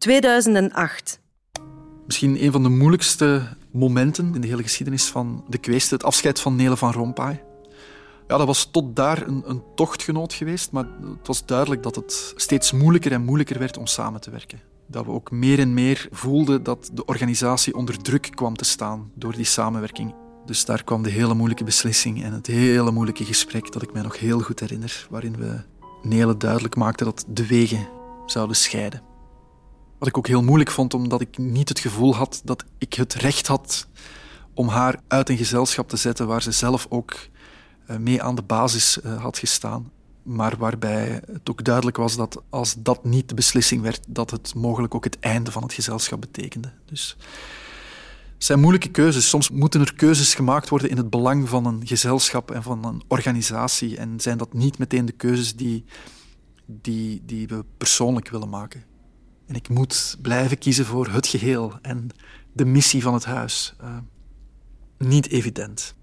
2008. Misschien een van de moeilijkste momenten in de hele geschiedenis van de kweeste, het afscheid van Nele van Rompuy. Ja, dat was tot daar een, een tochtgenoot geweest, maar het was duidelijk dat het steeds moeilijker en moeilijker werd om samen te werken. Dat we ook meer en meer voelden dat de organisatie onder druk kwam te staan door die samenwerking. Dus daar kwam de hele moeilijke beslissing en het hele moeilijke gesprek dat ik mij nog heel goed herinner, waarin we Nele duidelijk maakten dat de wegen zouden scheiden. Wat ik ook heel moeilijk vond, omdat ik niet het gevoel had dat ik het recht had om haar uit een gezelschap te zetten waar ze zelf ook eh, mee aan de basis eh, had gestaan. Maar waarbij het ook duidelijk was dat als dat niet de beslissing werd, dat het mogelijk ook het einde van het gezelschap betekende. Dus het zijn moeilijke keuzes. Soms moeten er keuzes gemaakt worden in het belang van een gezelschap en van een organisatie. En zijn dat niet meteen de keuzes die, die, die we persoonlijk willen maken. En ik moet blijven kiezen voor het geheel en de missie van het huis. Uh, niet evident.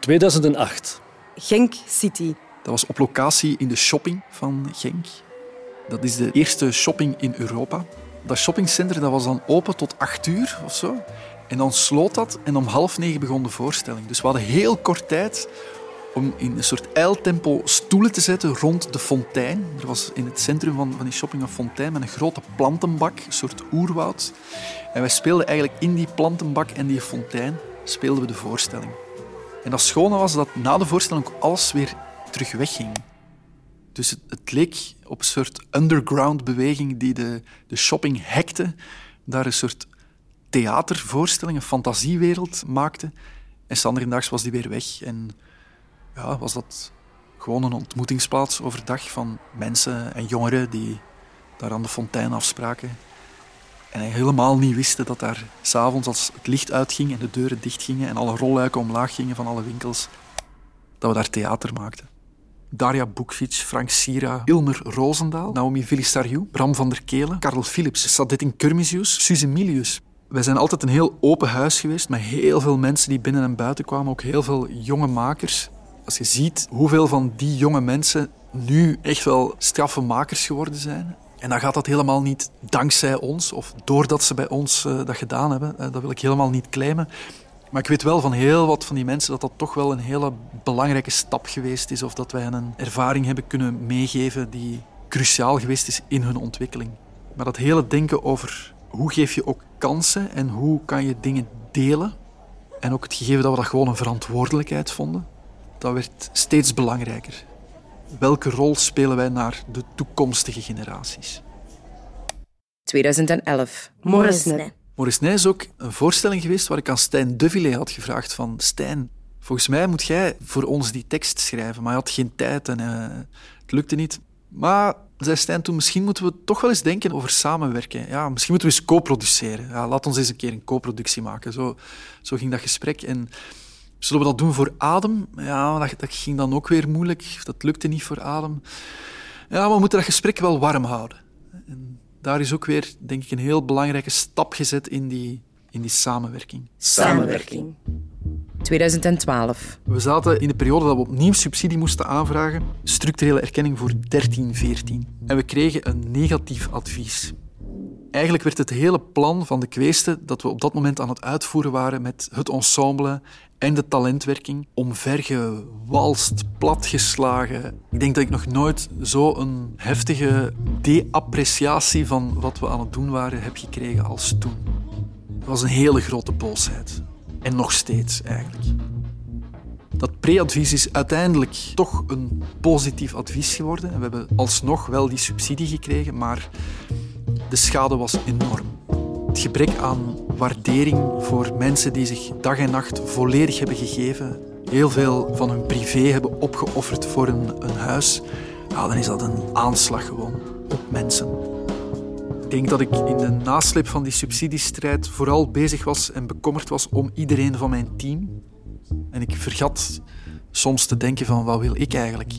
2008. Genk City. Dat was op locatie in de shopping van Genk. Dat is de eerste shopping in Europa. Dat shoppingcenter dat was dan open tot acht uur of zo. En dan sloot dat en om half negen begon de voorstelling. Dus we hadden heel kort tijd om in een soort eiltempo stoelen te zetten rond de fontein. Er was in het centrum van, van die shopping een fontein met een grote plantenbak, een soort oerwoud. En wij speelden eigenlijk in die plantenbak en die fontein speelden we de voorstelling. En dat schone was dat na de voorstelling ook alles weer terug wegging. Dus het, het leek op een soort underground beweging die de, de shopping hackte, daar een soort theatervoorstelling, een fantasiewereld maakte. En Sanderendaags was die weer weg. En ja, was dat gewoon een ontmoetingsplaats overdag van mensen en jongeren die daar aan de fontein afspraken. En helemaal niet wisten dat daar s'avonds, als het licht uitging en de deuren dichtgingen en alle rolluiken omlaag gingen van alle winkels, dat we daar theater maakten. Daria Bukvic, Frank Sira, Ilmer Roosendaal, Naomi Vilistariou, Bram van der Kelen, Karel Philips, Sadettin Curmisius, Suze Milius. Wij zijn altijd een heel open huis geweest met heel veel mensen die binnen en buiten kwamen, ook heel veel jonge makers. Als je ziet hoeveel van die jonge mensen nu echt wel straffe makers geworden zijn. En dan gaat dat helemaal niet dankzij ons of doordat ze bij ons uh, dat gedaan hebben. Uh, dat wil ik helemaal niet claimen. Maar ik weet wel van heel wat van die mensen dat dat toch wel een hele belangrijke stap geweest is. Of dat wij een ervaring hebben kunnen meegeven die cruciaal geweest is in hun ontwikkeling. Maar dat hele denken over hoe geef je ook kansen en hoe kan je dingen delen. En ook het gegeven dat we dat gewoon een verantwoordelijkheid vonden dat werd steeds belangrijker. Welke rol spelen wij naar de toekomstige generaties? 2011. Morisnet. Morisnet is ook een voorstelling geweest waar ik aan Stijn Devillé had gevraagd van Stijn, volgens mij moet jij voor ons die tekst schrijven, maar hij had geen tijd en uh, het lukte niet. Maar zei Stijn toen, misschien moeten we toch wel eens denken over samenwerken. Ja, misschien moeten we eens co-produceren. Ja, laat ons eens een keer een co-productie maken. Zo, zo ging dat gesprek. En Zullen we dat doen voor Adem? Ja, dat, dat ging dan ook weer moeilijk. Dat lukte niet voor Adem. Ja, maar we moeten dat gesprek wel warm houden. En daar is ook weer, denk ik, een heel belangrijke stap gezet in die, in die samenwerking. Samenwerking. 2012. We zaten in de periode dat we opnieuw subsidie moesten aanvragen, structurele erkenning voor 1314. En we kregen een negatief advies. Eigenlijk werd het hele plan van de kweeste dat we op dat moment aan het uitvoeren waren met het ensemble en de talentwerking omvergewalst, platgeslagen. Ik denk dat ik nog nooit zo een heftige deappreciatie van wat we aan het doen waren heb gekregen als toen. Het was een hele grote boosheid. En nog steeds eigenlijk. Dat pre-advies is uiteindelijk toch een positief advies geworden. En we hebben alsnog wel die subsidie gekregen, maar de schade was enorm. Het gebrek aan waardering voor mensen die zich dag en nacht volledig hebben gegeven, heel veel van hun privé hebben opgeofferd voor een, een huis, ja, dan is dat een aanslag gewoon op mensen. Ik denk dat ik in de nasleep van die subsidiestrijd vooral bezig was en bekommerd was om iedereen van mijn team. En ik vergat soms te denken van wat wil ik eigenlijk?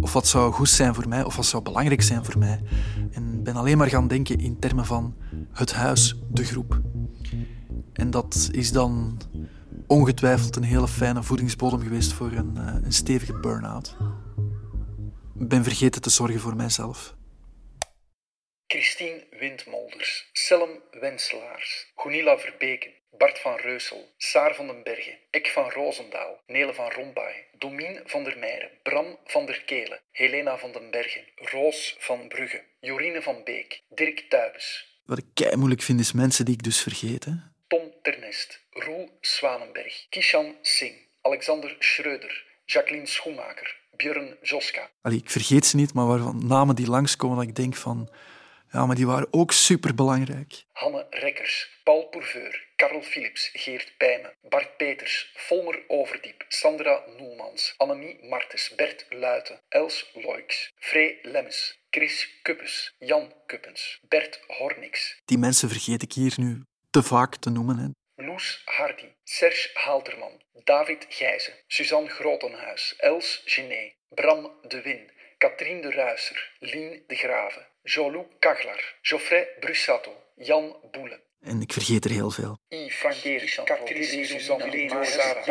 Of wat zou goed zijn voor mij, of wat zou belangrijk zijn voor mij. En ben alleen maar gaan denken in termen van het huis, de groep. En dat is dan ongetwijfeld een hele fijne voedingsbodem geweest voor een, eh, een stevige burn-out. Ben vergeten te zorgen voor mijzelf. Christine Win Windmolders, Selm Wenselaars, Gunilla Verbeken, Bart van Reusel, Saar van den Bergen, Ek van Roosendaal, Nele van Rombaai, Domien van der Meijeren, Bram van der Kelen, Helena van den Bergen, Roos van Brugge, Jorine van Beek, Dirk Tuibes, Wat ik kei moeilijk vind, is mensen die ik dus vergeet. Hè. Tom Ternest, Roel Zwanenberg, Kishan Singh, Alexander Schreuder, Jacqueline Schoenmaker, Björn Joska, Allee, ik vergeet ze niet, maar waarvan namen die langskomen dat ik denk van... Ja, maar die waren ook superbelangrijk. Hanne Rekkers, Paul Pourveur, Karel Philips, Geert Pijmen, Bart Peters, Volmer Overdiep, Sandra Noelmans, Annemie Martens, Bert Luiten, Els Loix, Frey Lemmes, Chris Kuppes, Jan Kuppens, Bert Hornix, Die mensen vergeet ik hier nu te vaak te noemen. Hè. Loes Hardy, Serge Haalterman, David Gijzen, Suzanne Grotenhuis, Els Genet, Bram de Win, Katrien de Ruiser, Lien de Grave, Jolou Kaglar, Geoffrey Brussato, Jan Boelen, En ik vergeet er heel veel. Van Geer, Katrien, Suzanne, Sarah,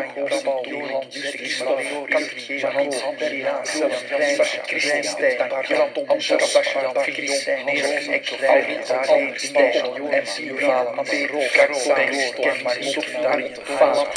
Johan, Katrien, Christijn, Amsterdam, Ek, Stijn, Darie, Fala,